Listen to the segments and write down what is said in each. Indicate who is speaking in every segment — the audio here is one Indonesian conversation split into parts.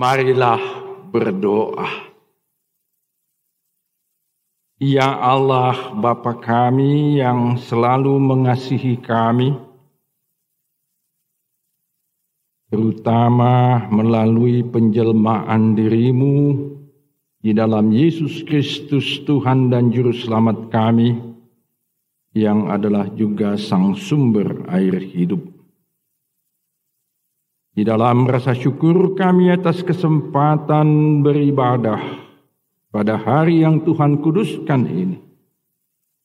Speaker 1: Marilah berdoa. Ya Allah Bapa kami yang selalu mengasihi kami, terutama melalui penjelmaan dirimu di dalam Yesus Kristus Tuhan dan Juru Selamat kami, yang adalah juga Sang Sumber air hidup. Di dalam rasa syukur kami atas kesempatan beribadah, pada hari yang Tuhan kuduskan ini.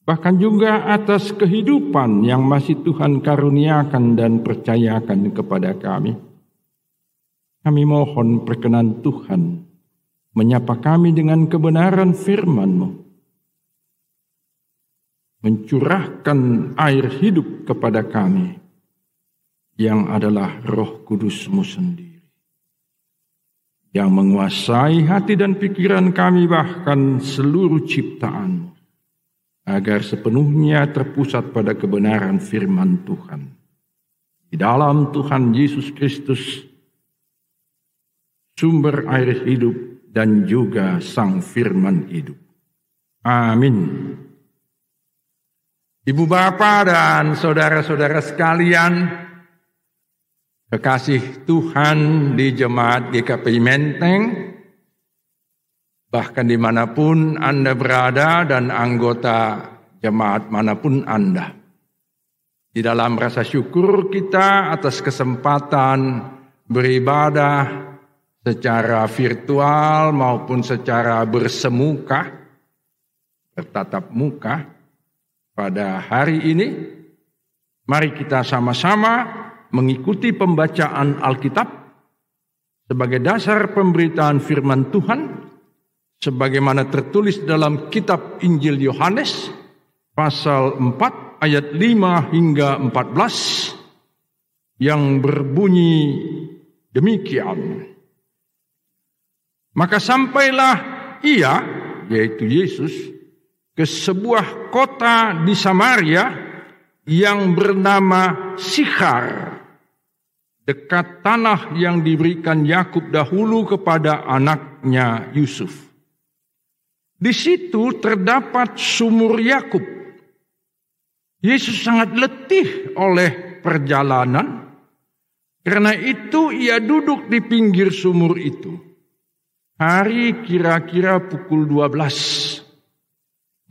Speaker 1: Bahkan juga atas kehidupan yang masih Tuhan karuniakan dan percayakan kepada kami. Kami mohon perkenan Tuhan menyapa kami dengan kebenaran firman-Mu. Mencurahkan air hidup kepada kami yang adalah roh kudus-Mu sendiri yang menguasai hati dan pikiran kami bahkan seluruh ciptaan agar sepenuhnya terpusat pada kebenaran firman Tuhan. Di dalam Tuhan Yesus Kristus sumber air hidup dan juga sang firman hidup. Amin. Ibu bapak dan saudara-saudara sekalian, Kekasih Tuhan di jemaat GKP Menteng, bahkan di mana pun Anda berada dan anggota jemaat mana pun Anda. Di dalam rasa syukur kita atas kesempatan beribadah secara virtual maupun secara bersemuka, bertatap muka pada hari ini, mari kita sama-sama mengikuti pembacaan Alkitab sebagai dasar pemberitaan firman Tuhan sebagaimana tertulis dalam kitab Injil Yohanes pasal 4 ayat 5 hingga 14 yang berbunyi demikian. Maka sampailah ia, yaitu Yesus, ke sebuah kota di Samaria yang bernama Sikhar dekat tanah yang diberikan Yakub dahulu kepada anaknya Yusuf. Di situ terdapat sumur Yakub. Yesus sangat letih oleh perjalanan. Karena itu ia duduk di pinggir sumur itu. Hari kira-kira pukul 12.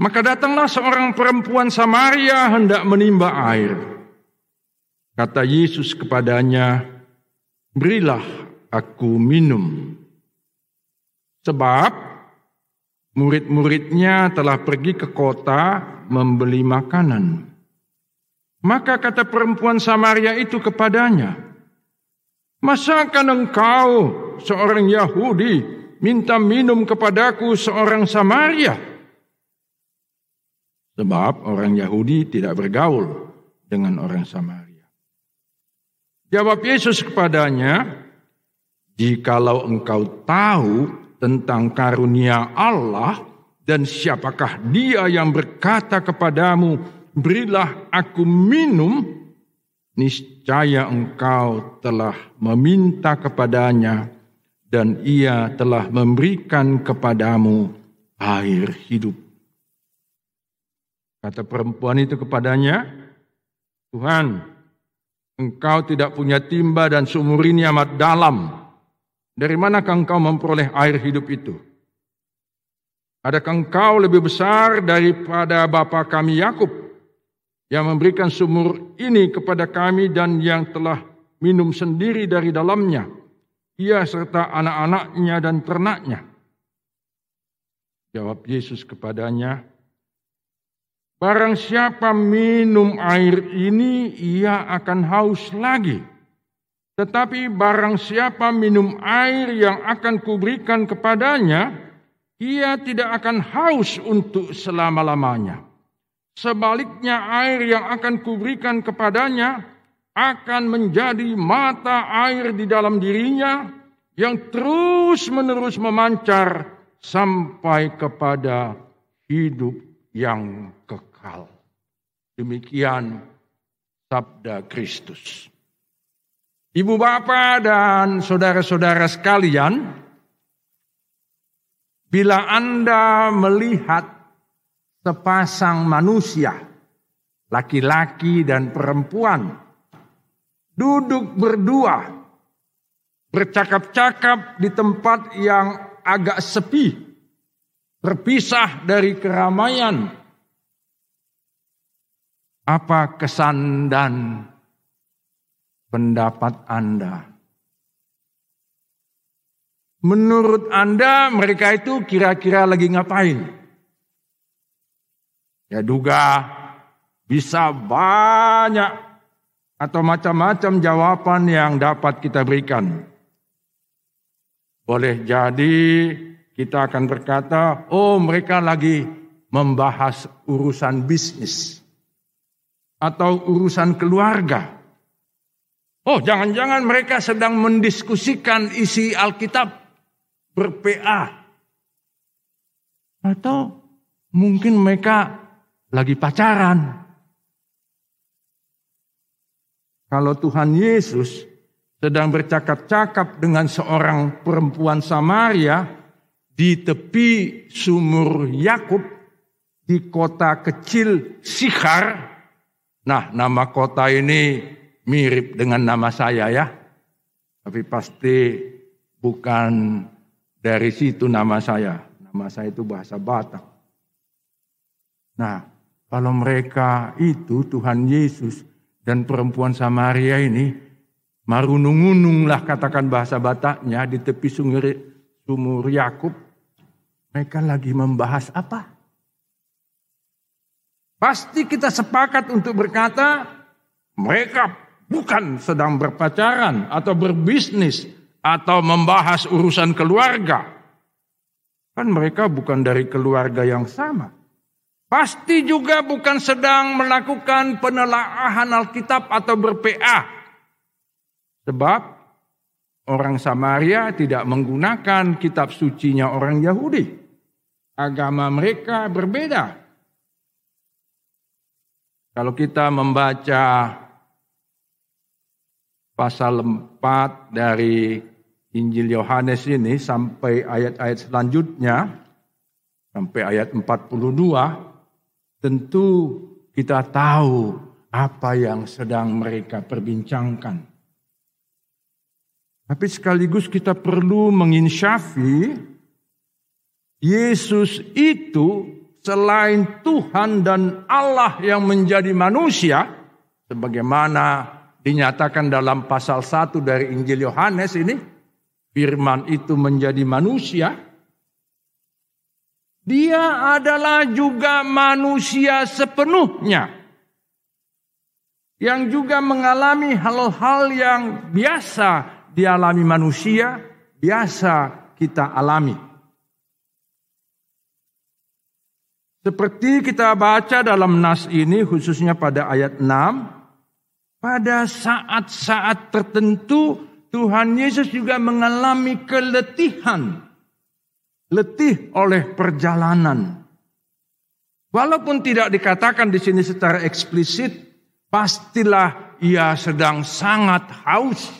Speaker 1: Maka datanglah seorang perempuan Samaria hendak menimba air. Kata Yesus kepadanya, "Berilah aku minum." Sebab murid-muridnya telah pergi ke kota membeli makanan. Maka kata perempuan Samaria itu kepadanya, Masakan engkau seorang Yahudi minta minum kepadaku seorang Samaria? Sebab orang Yahudi tidak bergaul dengan orang Samaria. Jawab Yesus kepadanya, "Jikalau engkau tahu tentang karunia Allah dan siapakah Dia yang berkata kepadamu, 'Berilah aku minum,' niscaya engkau telah meminta kepadanya dan Ia telah memberikan kepadamu air hidup." Kata perempuan itu kepadanya, "Tuhan, Engkau tidak punya timba dan sumur ini amat dalam. Dari manakah engkau memperoleh air hidup itu? Adakah engkau lebih besar daripada bapa kami Yakub yang memberikan sumur ini kepada kami dan yang telah minum sendiri dari dalamnya, ia serta anak-anaknya dan ternaknya? Jawab Yesus kepadanya, Barang siapa minum air ini, ia akan haus lagi. Tetapi barang siapa minum air yang akan kuberikan kepadanya, ia tidak akan haus untuk selama-lamanya. Sebaliknya air yang akan kuberikan kepadanya akan menjadi mata air di dalam dirinya yang terus-menerus memancar sampai kepada hidup yang kekal. Demikian sabda Kristus. Ibu bapak dan saudara-saudara sekalian, bila Anda melihat sepasang manusia, laki-laki dan perempuan, duduk berdua, bercakap-cakap di tempat yang agak sepi, terpisah dari keramaian. Apa kesan dan pendapat Anda? Menurut Anda mereka itu kira-kira lagi ngapain? Ya duga bisa banyak atau macam-macam jawaban yang dapat kita berikan. Boleh jadi kita akan berkata, oh mereka lagi membahas urusan bisnis atau urusan keluarga Oh, jangan-jangan mereka sedang mendiskusikan isi Alkitab berPA. Atau mungkin mereka lagi pacaran. Kalau Tuhan Yesus sedang bercakap-cakap dengan seorang perempuan Samaria di tepi sumur Yakub di kota kecil Sikhar. Nah, nama kota ini mirip dengan nama saya ya. Tapi pasti bukan dari situ nama saya. Nama saya itu bahasa Batak. Nah, kalau mereka itu Tuhan Yesus dan perempuan Samaria ini marunung-unung lah katakan bahasa Bataknya di tepi sumur, sumur Yakub. Mereka lagi membahas apa? Pasti kita sepakat untuk berkata mereka bukan sedang berpacaran atau berbisnis atau membahas urusan keluarga. Kan mereka bukan dari keluarga yang sama. Pasti juga bukan sedang melakukan penelaahan Alkitab atau berPA. Sebab orang Samaria tidak menggunakan kitab sucinya orang Yahudi. Agama mereka berbeda. Kalau kita membaca pasal 4 dari Injil Yohanes ini sampai ayat-ayat selanjutnya sampai ayat 42 tentu kita tahu apa yang sedang mereka perbincangkan. Tapi sekaligus kita perlu menginsyafi Yesus itu selain Tuhan dan Allah yang menjadi manusia sebagaimana dinyatakan dalam pasal 1 dari Injil Yohanes ini, firman itu menjadi manusia. Dia adalah juga manusia sepenuhnya. Yang juga mengalami hal-hal yang biasa dialami manusia, biasa kita alami. Seperti kita baca dalam nas ini khususnya pada ayat 6, pada saat-saat tertentu Tuhan Yesus juga mengalami keletihan. Letih oleh perjalanan. Walaupun tidak dikatakan di sini secara eksplisit, pastilah ia sedang sangat haus.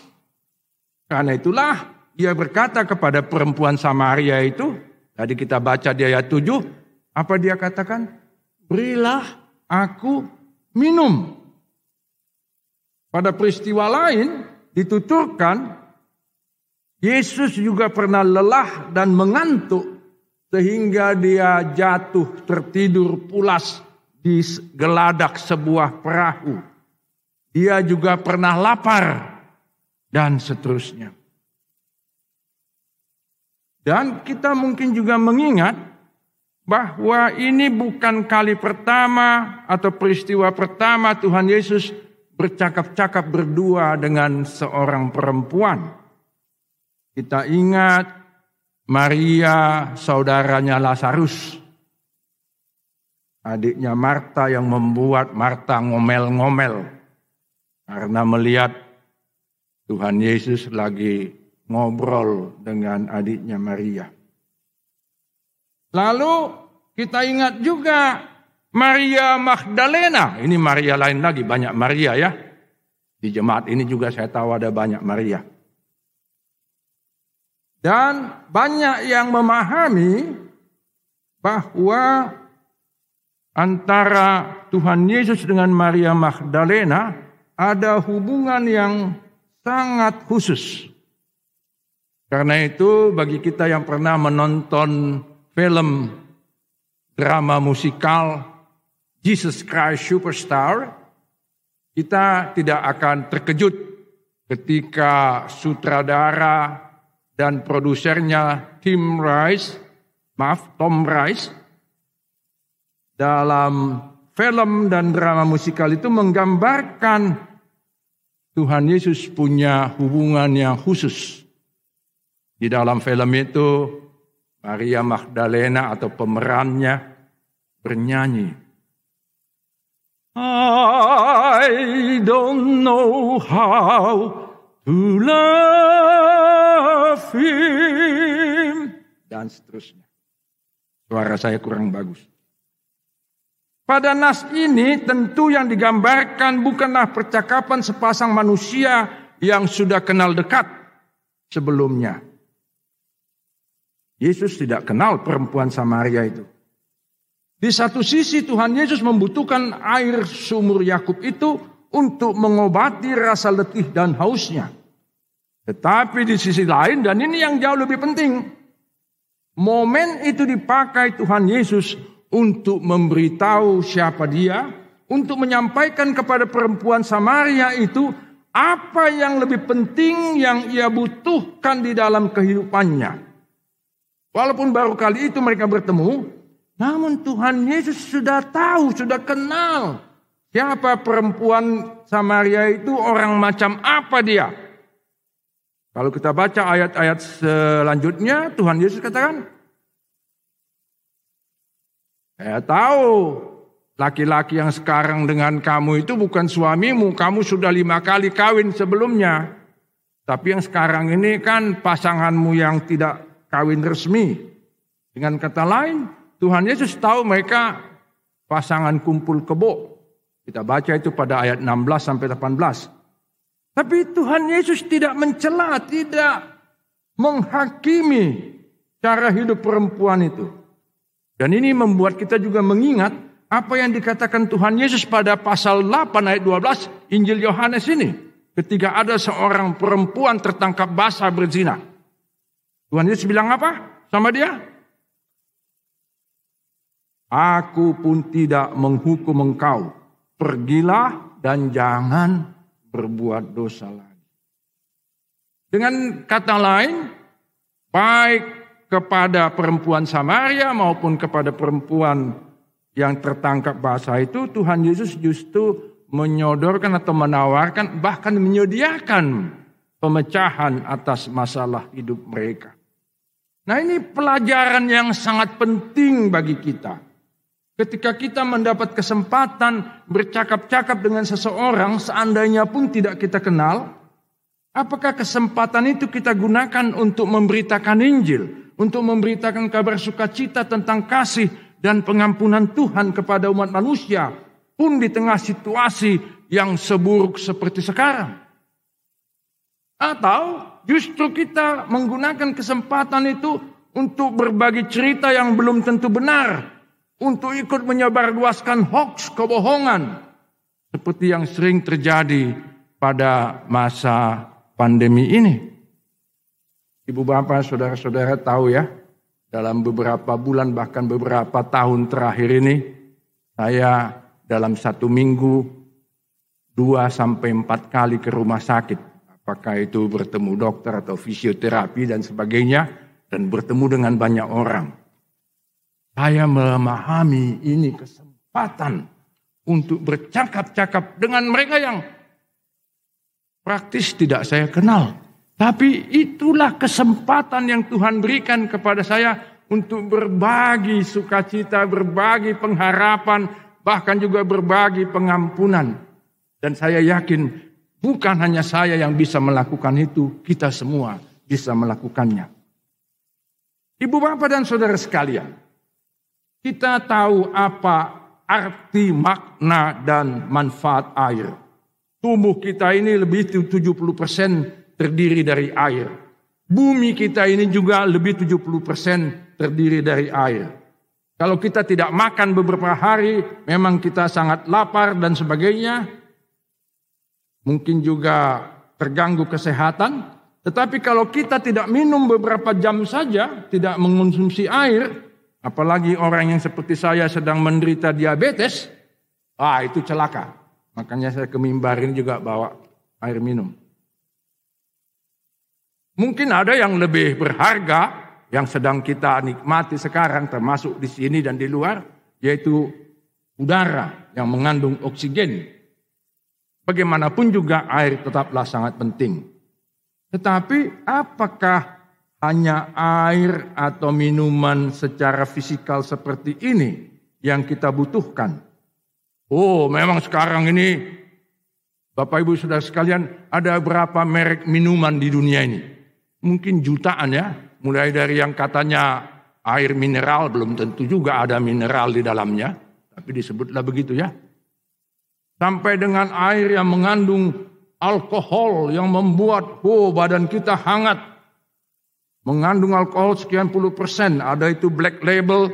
Speaker 1: Karena itulah ia berkata kepada perempuan Samaria itu, tadi kita baca di ayat 7, apa dia katakan? Berilah aku minum. Pada peristiwa lain dituturkan Yesus juga pernah lelah dan mengantuk sehingga dia jatuh tertidur pulas di geladak sebuah perahu. Dia juga pernah lapar dan seterusnya. Dan kita mungkin juga mengingat bahwa ini bukan kali pertama atau peristiwa pertama Tuhan Yesus bercakap-cakap berdua dengan seorang perempuan. Kita ingat Maria saudaranya Lazarus. Adiknya Marta yang membuat Marta ngomel-ngomel. Karena melihat Tuhan Yesus lagi ngobrol dengan adiknya Maria. Lalu kita ingat juga Maria Magdalena, ini Maria lain lagi, banyak Maria ya. Di jemaat ini juga saya tahu ada banyak Maria. Dan banyak yang memahami bahwa antara Tuhan Yesus dengan Maria Magdalena ada hubungan yang sangat khusus. Karena itu bagi kita yang pernah menonton film drama musikal Jesus Christ Superstar, kita tidak akan terkejut ketika sutradara dan produsernya Tim Rice, maaf Tom Rice, dalam film dan drama musikal itu menggambarkan Tuhan Yesus punya hubungan yang khusus. Di dalam film itu Maria Magdalena atau pemerannya bernyanyi. I don't know how to love him. Dan seterusnya. Suara saya kurang bagus. Pada nas ini tentu yang digambarkan bukanlah percakapan sepasang manusia yang sudah kenal dekat sebelumnya. Yesus tidak kenal perempuan Samaria itu. Di satu sisi Tuhan Yesus membutuhkan air sumur Yakub itu untuk mengobati rasa letih dan hausnya. Tetapi di sisi lain dan ini yang jauh lebih penting, momen itu dipakai Tuhan Yesus untuk memberitahu siapa dia, untuk menyampaikan kepada perempuan Samaria itu apa yang lebih penting yang ia butuhkan di dalam kehidupannya. Walaupun baru kali itu mereka bertemu, namun Tuhan Yesus sudah tahu, sudah kenal siapa perempuan Samaria itu orang macam apa dia. Kalau kita baca ayat-ayat selanjutnya, Tuhan Yesus katakan, saya tahu laki-laki yang sekarang dengan kamu itu bukan suamimu. Kamu sudah lima kali kawin sebelumnya. Tapi yang sekarang ini kan pasanganmu yang tidak kawin resmi. Dengan kata lain, Tuhan Yesus tahu mereka pasangan kumpul kebo. Kita baca itu pada ayat 16 sampai 18. Tapi Tuhan Yesus tidak mencela, tidak menghakimi cara hidup perempuan itu. Dan ini membuat kita juga mengingat apa yang dikatakan Tuhan Yesus pada pasal 8 ayat 12 Injil Yohanes ini. Ketika ada seorang perempuan tertangkap basah berzina. Tuhan Yesus bilang apa sama dia? Aku pun tidak menghukum engkau. Pergilah dan jangan berbuat dosa lagi. Dengan kata lain, baik kepada perempuan Samaria maupun kepada perempuan yang tertangkap basah itu Tuhan Yesus justru menyodorkan atau menawarkan bahkan menyediakan pemecahan atas masalah hidup mereka. Nah ini pelajaran yang sangat penting bagi kita. Ketika kita mendapat kesempatan bercakap-cakap dengan seseorang seandainya pun tidak kita kenal, apakah kesempatan itu kita gunakan untuk memberitakan Injil? untuk memberitakan kabar sukacita tentang kasih dan pengampunan Tuhan kepada umat manusia pun di tengah situasi yang seburuk seperti sekarang. Atau justru kita menggunakan kesempatan itu untuk berbagi cerita yang belum tentu benar, untuk ikut menyebarluaskan hoax kebohongan seperti yang sering terjadi pada masa pandemi ini. Ibu bapak, saudara-saudara tahu ya, dalam beberapa bulan bahkan beberapa tahun terakhir ini, saya dalam satu minggu dua sampai empat kali ke rumah sakit. Apakah itu bertemu dokter atau fisioterapi dan sebagainya, dan bertemu dengan banyak orang. Saya memahami ini kesempatan untuk bercakap-cakap dengan mereka yang praktis tidak saya kenal. Tapi itulah kesempatan yang Tuhan berikan kepada saya untuk berbagi sukacita, berbagi pengharapan, bahkan juga berbagi pengampunan. Dan saya yakin bukan hanya saya yang bisa melakukan itu, kita semua bisa melakukannya. Ibu bapak dan saudara sekalian, kita tahu apa arti makna dan manfaat air. Tubuh kita ini lebih 70% terdiri dari air. Bumi kita ini juga lebih 70% terdiri dari air. Kalau kita tidak makan beberapa hari, memang kita sangat lapar dan sebagainya. Mungkin juga terganggu kesehatan. Tetapi kalau kita tidak minum beberapa jam saja, tidak mengonsumsi air, apalagi orang yang seperti saya sedang menderita diabetes, ah itu celaka. Makanya saya ke juga bawa air minum. Mungkin ada yang lebih berharga yang sedang kita nikmati sekarang termasuk di sini dan di luar yaitu udara yang mengandung oksigen. Bagaimanapun juga air tetaplah sangat penting. Tetapi apakah hanya air atau minuman secara fisikal seperti ini yang kita butuhkan? Oh, memang sekarang ini Bapak Ibu Saudara sekalian, ada berapa merek minuman di dunia ini? Mungkin jutaan ya, mulai dari yang katanya air mineral, belum tentu juga ada mineral di dalamnya, tapi disebutlah begitu ya. Sampai dengan air yang mengandung alkohol yang membuat oh, badan kita hangat. Mengandung alkohol sekian puluh persen, ada itu black label,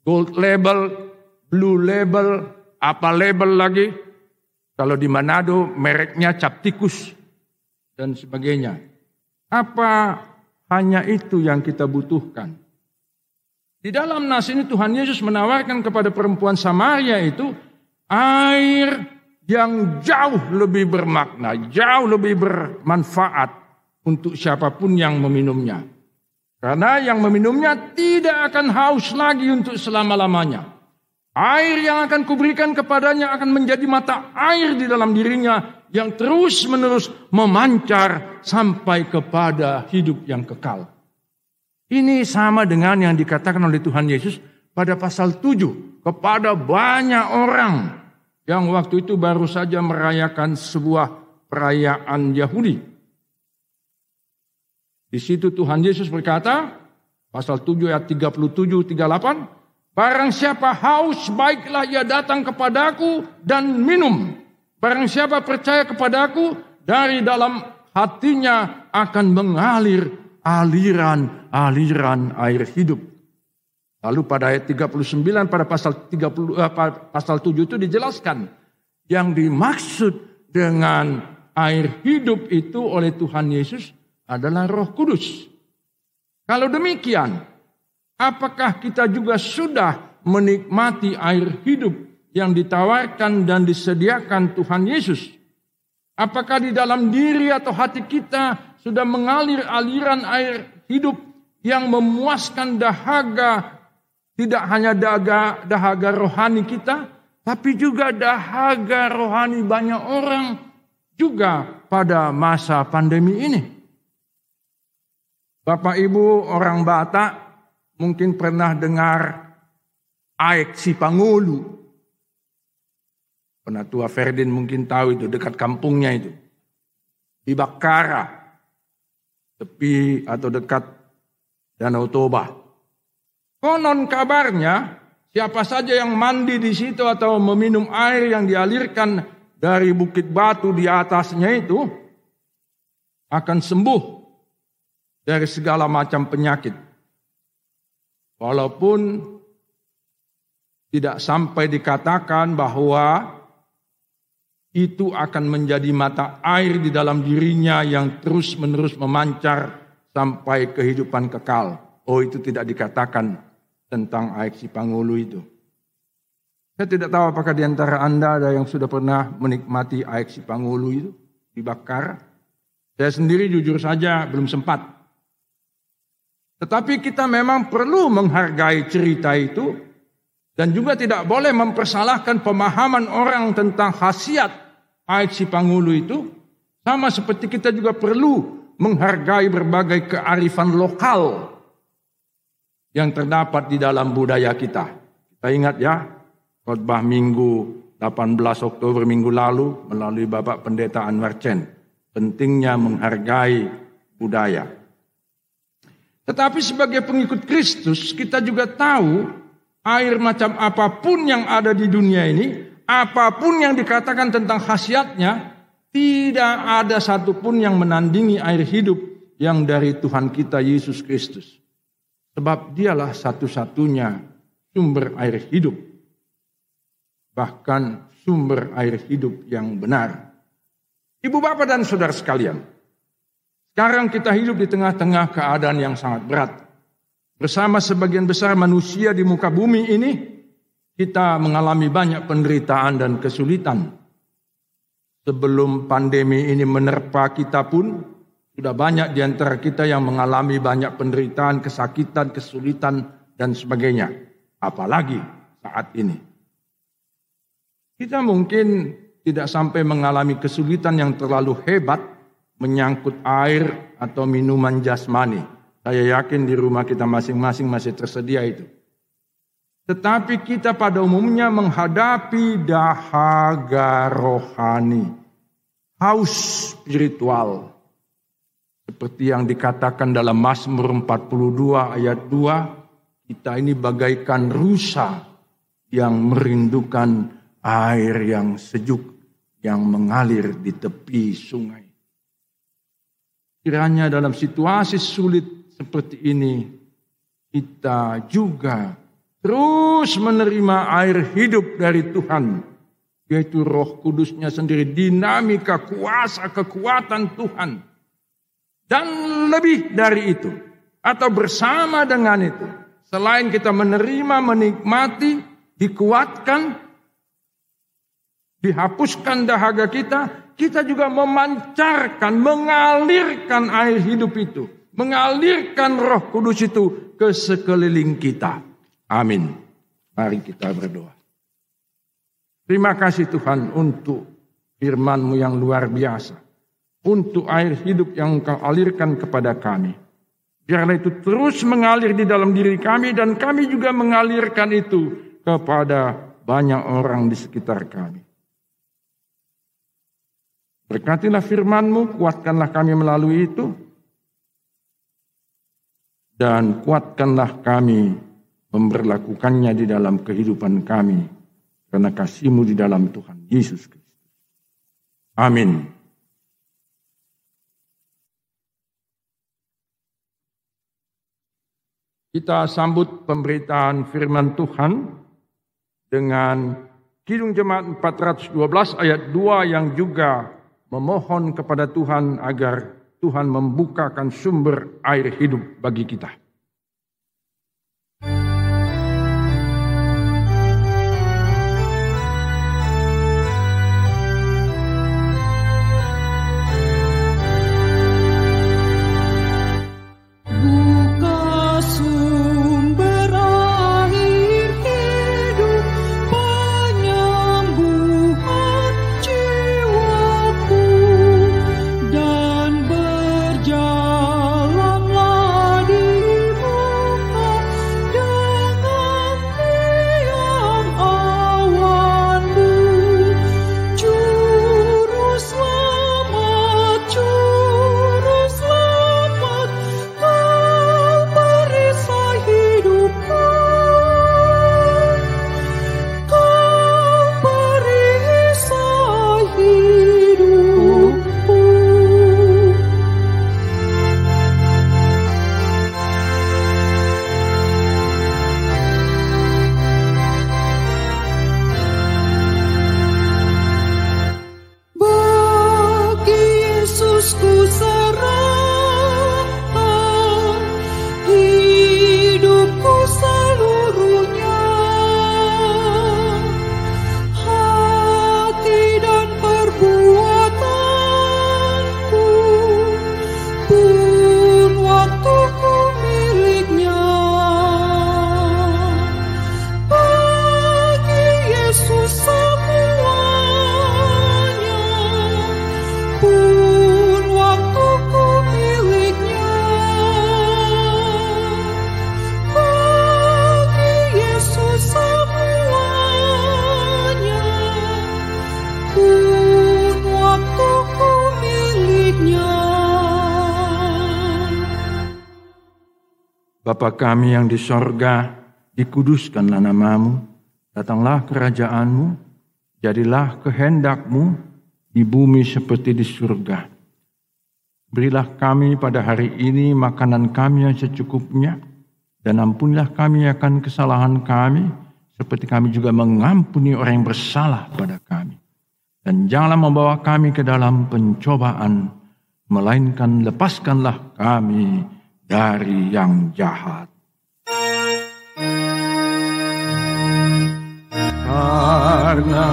Speaker 1: gold label, blue label, apa label lagi. Kalau di Manado mereknya cap tikus dan sebagainya. Apa hanya itu yang kita butuhkan? Di dalam nas ini Tuhan Yesus menawarkan kepada perempuan Samaria itu air yang jauh lebih bermakna, jauh lebih bermanfaat untuk siapa pun yang meminumnya. Karena yang meminumnya tidak akan haus lagi untuk selama-lamanya. Air yang akan kuberikan kepadanya akan menjadi mata air di dalam dirinya yang terus menerus memancar sampai kepada hidup yang kekal. Ini sama dengan yang dikatakan oleh Tuhan Yesus pada pasal 7 kepada banyak orang yang waktu itu baru saja merayakan sebuah perayaan Yahudi. Di situ Tuhan Yesus berkata, pasal 7 ayat 37 38, Barang siapa haus, baiklah ia datang kepadaku dan minum. Barang siapa percaya kepadaku, dari dalam hatinya akan mengalir aliran-aliran air hidup. Lalu pada ayat 39 pada pasal 30 eh, pasal 7 itu dijelaskan yang dimaksud dengan air hidup itu oleh Tuhan Yesus adalah Roh Kudus. Kalau demikian, Apakah kita juga sudah menikmati air hidup yang ditawarkan dan disediakan Tuhan Yesus? Apakah di dalam diri atau hati kita sudah mengalir aliran air hidup yang memuaskan dahaga, tidak hanya dahaga, dahaga rohani kita, tapi juga dahaga rohani banyak orang juga pada masa pandemi ini. Bapak Ibu orang Batak mungkin pernah dengar Aek si Pangulu. Penatua Ferdin mungkin tahu itu dekat kampungnya itu. Di Bakara. Tepi atau dekat Danau Toba. Konon kabarnya siapa saja yang mandi di situ atau meminum air yang dialirkan dari bukit batu di atasnya itu akan sembuh dari segala macam penyakit. Walaupun tidak sampai dikatakan bahwa itu akan menjadi mata air di dalam dirinya yang terus-menerus memancar sampai kehidupan kekal. Oh, itu tidak dikatakan tentang si Pangulu itu. Saya tidak tahu apakah di antara Anda ada yang sudah pernah menikmati si Pangulu itu dibakar. Saya sendiri jujur saja belum sempat tetapi kita memang perlu menghargai cerita itu dan juga tidak boleh mempersalahkan pemahaman orang tentang khasiat si Pangulu itu. Sama seperti kita juga perlu menghargai berbagai kearifan lokal yang terdapat di dalam budaya kita. Kita ingat ya, khotbah minggu 18 Oktober minggu lalu melalui Bapak Pendeta Anwar Chen. Pentingnya menghargai budaya. Tetapi sebagai pengikut Kristus, kita juga tahu air macam apa pun yang ada di dunia ini apa pun yang dikatakan tentang khasiatnya, tidak ada satupun yang menandingi air hidup yang dari Tuhan kita Yesus Kristus. Sebab dialah satu-satunya sumber air hidup. Bahkan sumber air hidup yang benar. Ibu bapak dan saudara sekalian, sekarang kita hidup di tengah-tengah keadaan yang sangat berat. Bersama sebagian besar manusia di muka bumi ini, kita mengalami banyak penderitaan dan kesulitan. Sebelum pandemi ini menerpa kita pun, sudah banyak di antara kita yang mengalami banyak penderitaan, kesakitan, kesulitan, dan sebagainya. Apalagi saat ini. Kita mungkin tidak sampai mengalami kesulitan yang terlalu hebat menyangkut air atau minuman jasmani. Saya yakin di rumah kita masing-masing masih tersedia itu. Tetapi kita pada umumnya menghadapi dahaga rohani, haus spiritual, seperti yang dikatakan dalam Mazmur 42 ayat 2, kita ini bagaikan rusa yang merindukan air yang sejuk yang mengalir di tepi sungai. Kiranya dalam situasi sulit seperti ini, kita juga terus menerima air hidup dari Tuhan, yaitu roh kudusnya sendiri, dinamika, kuasa, kekuatan Tuhan dan lebih dari itu, atau bersama dengan itu, selain kita menerima, menikmati, dikuatkan, dihapuskan dahaga kita, kita juga memancarkan, mengalirkan air hidup itu, mengalirkan Roh Kudus itu ke sekeliling kita. Amin. Mari kita berdoa. Terima kasih Tuhan untuk firman-Mu yang luar biasa untuk air hidup yang engkau alirkan kepada kami. Biarlah itu terus mengalir di dalam diri kami dan kami juga mengalirkan itu kepada banyak orang di sekitar kami. Berkatilah firman-Mu, kuatkanlah kami melalui itu. Dan kuatkanlah kami memperlakukannya di dalam kehidupan kami. Karena kasih-Mu di dalam Tuhan Yesus Kristus. Amin. Kita sambut pemberitaan firman Tuhan dengan Kidung Jemaat 412 ayat 2 yang juga memohon kepada Tuhan agar Tuhan membukakan sumber air hidup bagi kita. Bapa kami yang di sorga, dikuduskanlah namamu, datanglah kerajaanmu, Jadilah kehendakmu di bumi seperti di surga. Berilah kami pada hari ini makanan kami yang secukupnya, dan ampunilah kami akan kesalahan kami, seperti kami juga mengampuni orang yang bersalah pada kami. Dan janganlah membawa kami ke dalam pencobaan, melainkan lepaskanlah kami dari yang jahat. Karena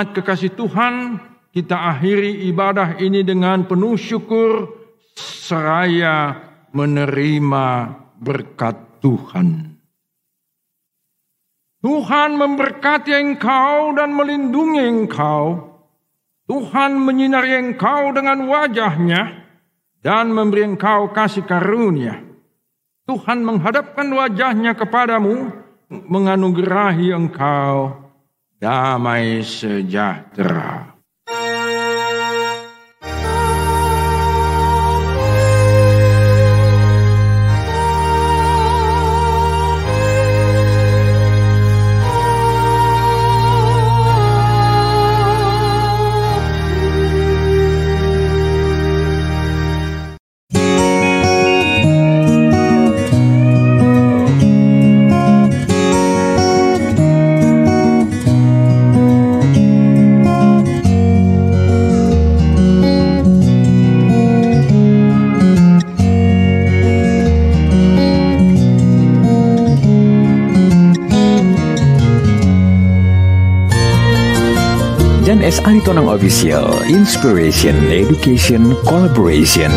Speaker 1: Jemaat kekasih Tuhan, kita akhiri ibadah ini dengan penuh syukur seraya menerima berkat Tuhan. Tuhan memberkati engkau dan melindungi engkau. Tuhan menyinari engkau dengan wajahnya dan memberi engkau kasih karunia. Tuhan menghadapkan wajahnya kepadamu, menganugerahi engkau damai sejahtera.
Speaker 2: Aritonang Official Inspiration Education Collaboration